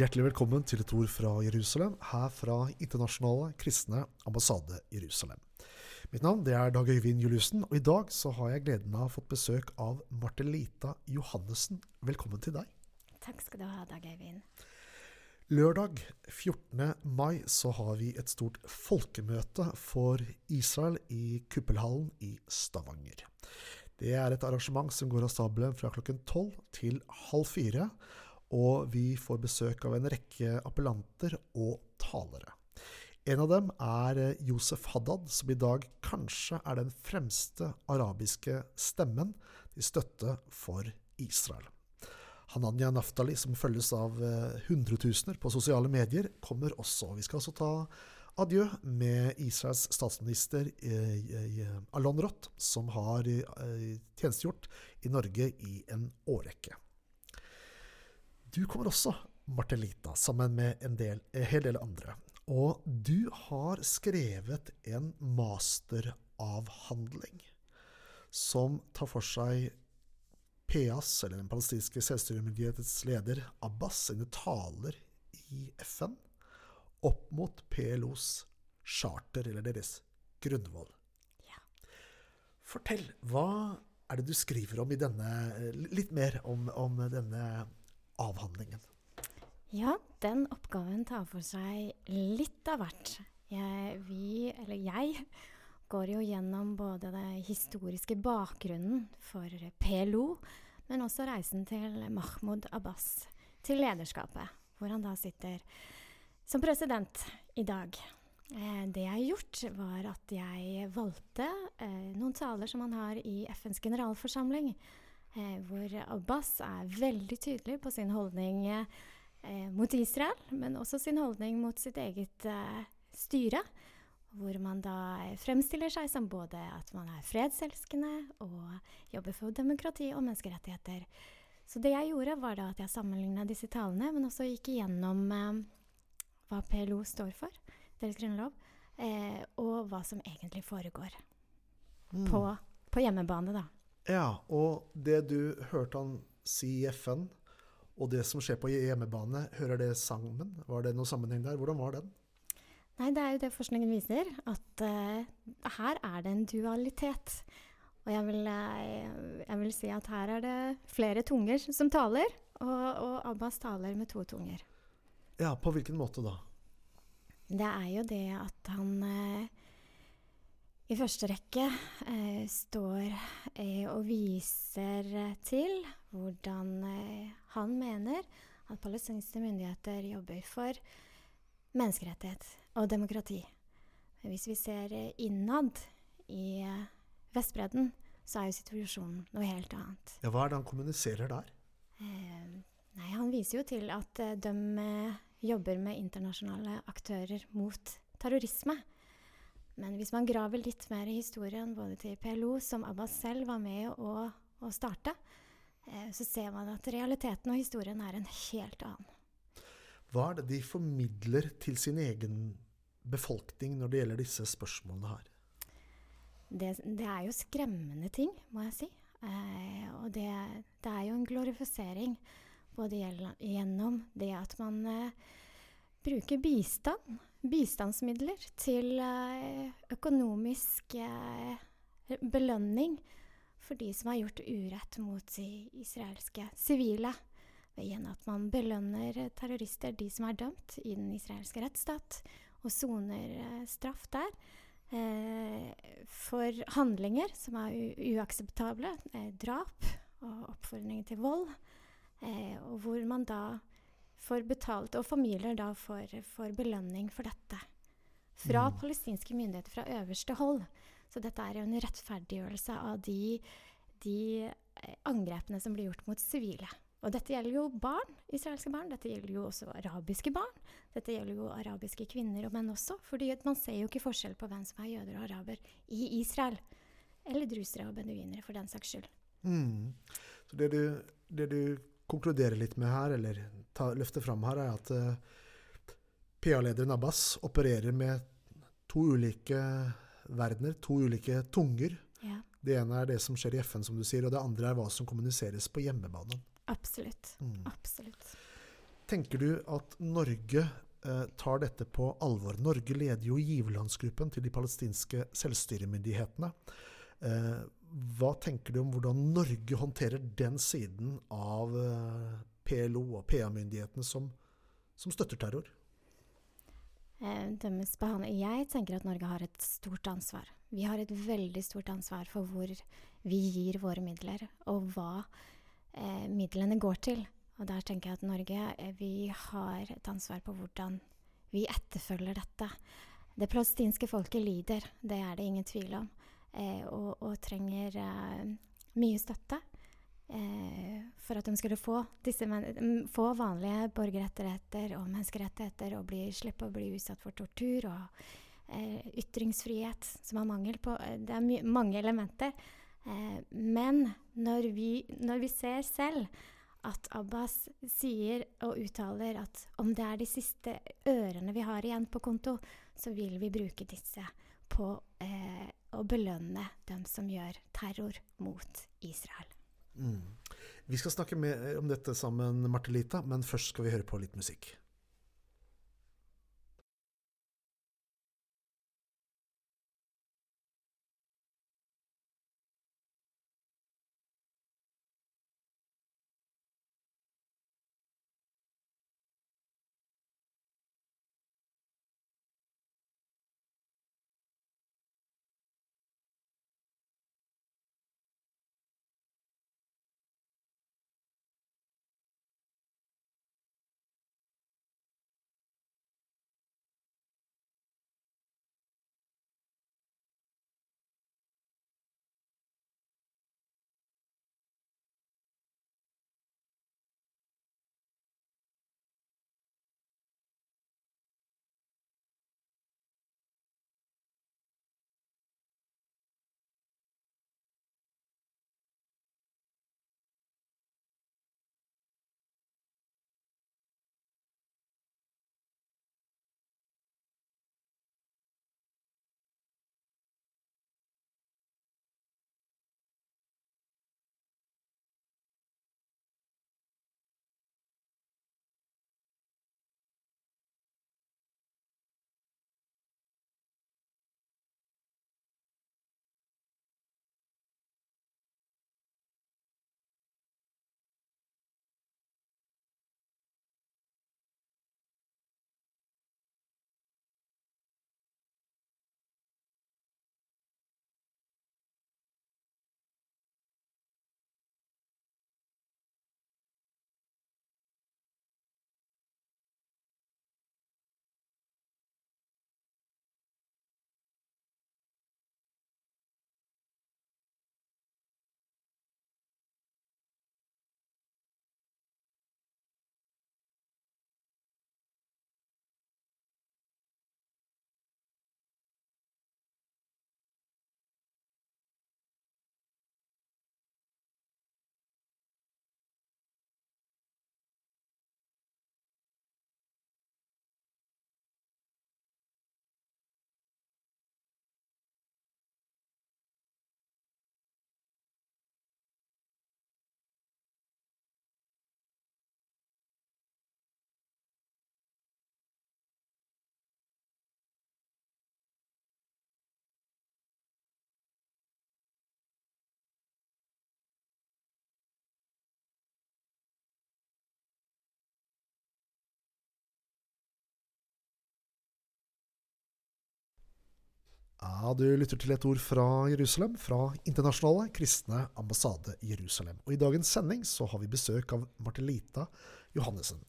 Hjertelig velkommen til et ord fra Jerusalem, her fra Internasjonale kristne ambassade Jerusalem. Mitt navn det er Dag Øyvind Juliussen, og i dag så har jeg gleden av å ha fått besøk av Martelita Johannessen. Velkommen til deg. Takk skal du ha, Dag Øyvind. Lørdag 14. mai så har vi et stort folkemøte for Israel i Kuppelhallen i Stavanger. Det er et arrangement som går av stabelen fra klokken tolv til halv fire. Og vi får besøk av en rekke appellanter og talere. En av dem er eh, Josef Haddad, som i dag kanskje er den fremste arabiske stemmen til støtte for Israel. Hananya Naftali, som følges av eh, hundretusener på sosiale medier, kommer også. Vi skal også ta adjø med Israels statsminister eh, Alon Roth, som har tjenestegjort i Norge i en årrekke. Du kommer også, Martelita, sammen med en, del, en hel del andre. Og du har skrevet en masteravhandling som tar for seg PAs, eller den palestinske selvstyremyndighetens leder, Abbas, sine taler i FN opp mot PLOs charter, eller deres grunnvoll. Ja. Fortell, hva er det du skriver om i denne Litt mer om, om denne avhandlingen? Ja, den oppgaven tar for seg litt av hvert. Jeg, vi, eller jeg, går jo gjennom både den historiske bakgrunnen for PLO, men også reisen til Mahmoud Abbas, til lederskapet, hvor han da sitter som president i dag. Eh, det jeg har gjort, var at jeg valgte eh, noen taler som han har i FNs generalforsamling, hvor Abbas er veldig tydelig på sin holdning eh, mot Israel, men også sin holdning mot sitt eget eh, styre. Hvor man da fremstiller seg som både at man er fredselskende og jobber for demokrati og menneskerettigheter. Så det jeg gjorde, var da at jeg sammenligna disse talene, men også gikk igjennom eh, hva PLO står for, deres grunnlov, eh, og hva som egentlig foregår mm. på, på hjemmebane, da. Ja, og det du hørte han si i FN, og det som skjer på hjemmebane, hører det sammen? Var det noen sammenheng der? Hvordan var den? Nei, det er jo det forskningen viser, at uh, her er det en dualitet. Og jeg vil, uh, jeg vil, si at her er det flere tunger som taler, og, og Abbas taler med to tunger. Ja, på hvilken måte da? Det er jo det at han uh, i første rekke eh, står eh, og viser til hvordan eh, han mener at palestinske myndigheter jobber for menneskerettighet og demokrati. Hvis vi ser eh, innad i eh, Vestbredden, så er jo situasjonen noe helt annet. Ja, Hva er det han kommuniserer der? Eh, nei, Han viser jo til at de jobber med internasjonale aktører mot terrorisme. Men hvis man graver litt mer i historien både til PLO, som Abbas selv var med å, å starte, eh, så ser man at realiteten og historien er en helt annen. Hva er det de formidler til sin egen befolkning når det gjelder disse spørsmålene her? Det, det er jo skremmende ting, må jeg si. Eh, og det, det, er jo en glorifisering både gjennom det at man eh, bruker bistand bistandsmidler til eh, økonomisk eh, belønning for de som har gjort urett mot de israelske sivile. Ved at man belønner terrorister, de som er dømt i den israelske rettsstat, og soner eh, straff der. for handlinger som er uakseptable, drap og oppfordring til vold. og hvor man da får betalt, og familier da får, får belønning for dette. Fra mm. palestinske myndigheter, fra øverste hold. Så dette er jo en rettferdiggjørelse av de, de eh, angrepene som blir gjort mot sivile. Og dette gjelder jo barn, israelske barn. Dette gjelder jo også arabiske barn. Dette gjelder jo arabiske kvinner og menn også. fordi man ser jo ikke forskjell på hvem som er jøder og araber i Israel. Eller drusere og beduinere, for den saks skyld. Mm. Så det du, det du konkludere litt med her, eller ta, løfte fram her, er at uh, eh, PA-lederen Abbas opererer med to ulike verdener, to ulike tunger. Ja. Det ene er det som skjer i FN, som du sier, og det andre er hva som kommuniseres på hjemmebanen. Absolutt. Mm. Absolutt. tenker du at Norge eh, tar dette på alvor? Norge leder jo giverlandsgruppen til de palestinske selvstyremyndighetene. Eh, hva tenker du om hvordan Norge håndterer den siden av eh, PLO og PA-myndighetene som, som, støtter terror? Eh, jeg tenker at Norge har et stort ansvar. Vi har et veldig stort ansvar for hvor vi gir våre midler, og hva eh, midlene går til. Og der tenker jeg at Norge vi har et ansvar på hvordan vi etterfølger dette. Det palestinske folket lider, det er det ingen tvil om og, og, trenger eh, mye støtte eh, for at de skulle få, disse, få vanlige borgerrettigheter og menneskerettigheter og bli, slippe å bli utsatt for tortur og eh, ytringsfrihet, som har mangel på eh, Det er mange elementer. Eh, men når vi, når vi ser selv at Abbas sier og uttaler at om det er de siste ørene vi har igjen på konto, så vil vi bruke disse på eh, å belønne dem som gjør terror mot Israel. Mm. Vi skal snakke mer om dette sammen, Martelita, men først skal vi høre på litt musikk. Ja, Du lytter til et ord fra Jerusalem, fra Internasjonale kristne ambassade Jerusalem. Og I dagens sending så har vi besøk av Martelita Johannessen.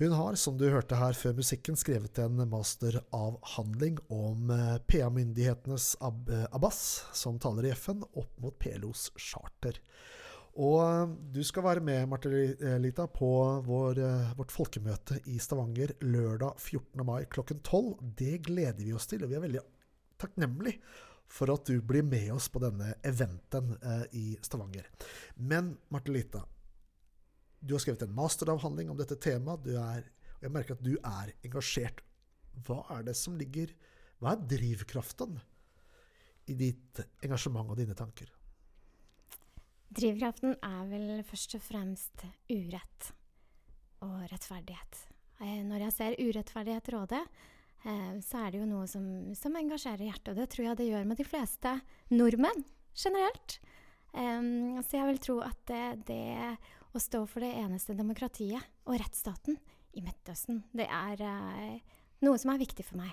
Hun har, som du hørte her før musikken, skrevet en masteravhandling om eh, PA-myndighetenes Ab Abbas, som taler i FN, opp mot PLOs charter. Og eh, du skal være med, Martelita, på vår, eh, vårt folkemøte i Stavanger lørdag 14. mai klokken 12. Det gleder vi oss til, og vi er veldig takknemlig for at du blir med oss på denne eventen eh, i Stavanger. Men Martelita, du har skrevet en masteravhandling om dette temaet. Og jeg merker at du er engasjert. Hva er det som ligger Hva er drivkraften i ditt engasjement og dine tanker? Drivkraften er vel først og fremst urett. og rettferdighet. Eh, når jeg ser urettferdighet råde, eh, så er det jo noe som, som, engasjerer hjertet. Og det tror jeg det gjør med de fleste nordmenn generelt. Um, så jeg vil tro at det, det, å stå for det eneste demokratiet og rettsstaten i Midtøsten, det er eh, noe som er viktig for meg.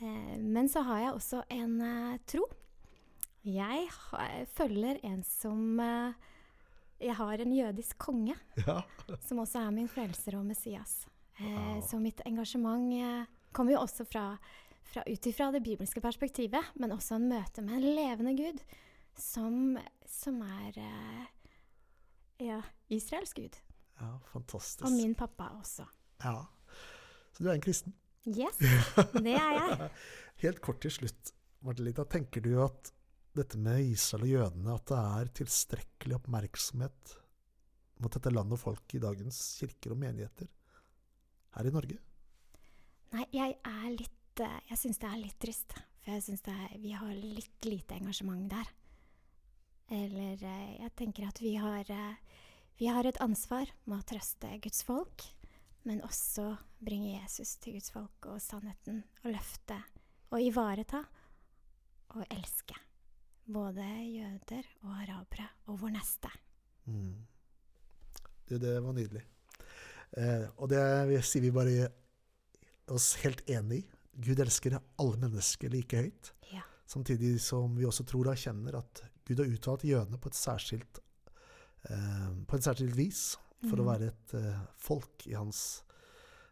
Eh, men så har jeg også en uh, tro. Jeg har, følger en som Jeg har en jødisk konge, ja. som også er min frelser og Messias. Wow. Så mitt engasjement kommer jo også fra, fra ut ifra det bibelske perspektivet, men også en møte med en levende Gud som, som er uh, ja, Israels gud. Ja, fantastisk. Og min pappa også. Ja. Så du er en kristen? Yes, det er jeg. Helt kort til slutt, Martelita. Tenker du at dette med Israel og jødene, at det er tilstrekkelig oppmerksomhet mot dette landet og folk i dagens kirker og menigheter her i Norge? Nei, jeg er litt eh, Jeg syns det er litt trist. For jeg syns vi har litt lite engasjement der. Eller eh, jeg tenker at vi har, eh, vi har et ansvar med å trøste Guds folk, men også bringe Jesus til Guds folk og sannheten, og løfte og ivareta og elske. Både jøder og arabere og vår neste. Mm. Det, det var nydelig. Eh, og det sier vi bare oss helt enig i. Gud elsker alle mennesker like høyt. Ja. Samtidig som vi også tror og erkjenner at Gud har uttalt jødene på et særskilt, eh, på en særskilt vis for mm. å være et eh, folk i hans,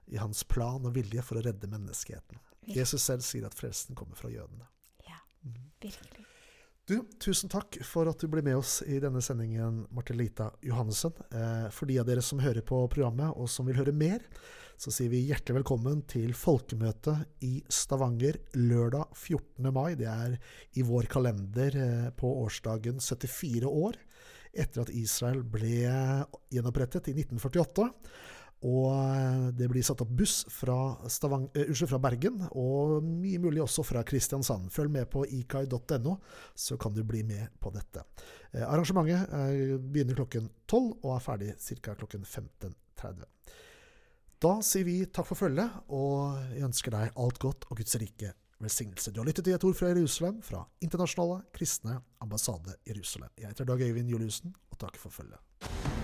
i hans, plan og vilje for å redde menneskeheten. Virkelig. Jesus selv sier at frelsen kommer fra jødene. Ja, mm. virkelig. Du, tusen takk for at du ble med oss i denne sendingen, Martelita Johannessen. Eh, for de av dere som hører på programmet, og som vil høre mer, så sier vi hjertelig velkommen til folkemøtet i Stavanger lørdag 14. mai. Det er i vår kalender eh, på årsdagen 74 år etter at Israel ble gjenopprettet i 1948. Og eh, det blir satt opp buss fra, Stavang, uh, fra, Bergen, og mye mulig også fra Kristiansand. Følg med på ikai.no, så kan du bli med på dette. Uh, arrangementet uh, begynner klokken 12 og er ferdig ca. klokken 15.30. Da sier vi takk for følget, og jeg ønsker deg alt godt og Guds rike velsignelse. Du har lyttet til et ord fra Jerusalem, fra Internasjonale kristne ambassade Jerusalem. Jeg heter Dag Øyvind Juliussen, og takk for følget.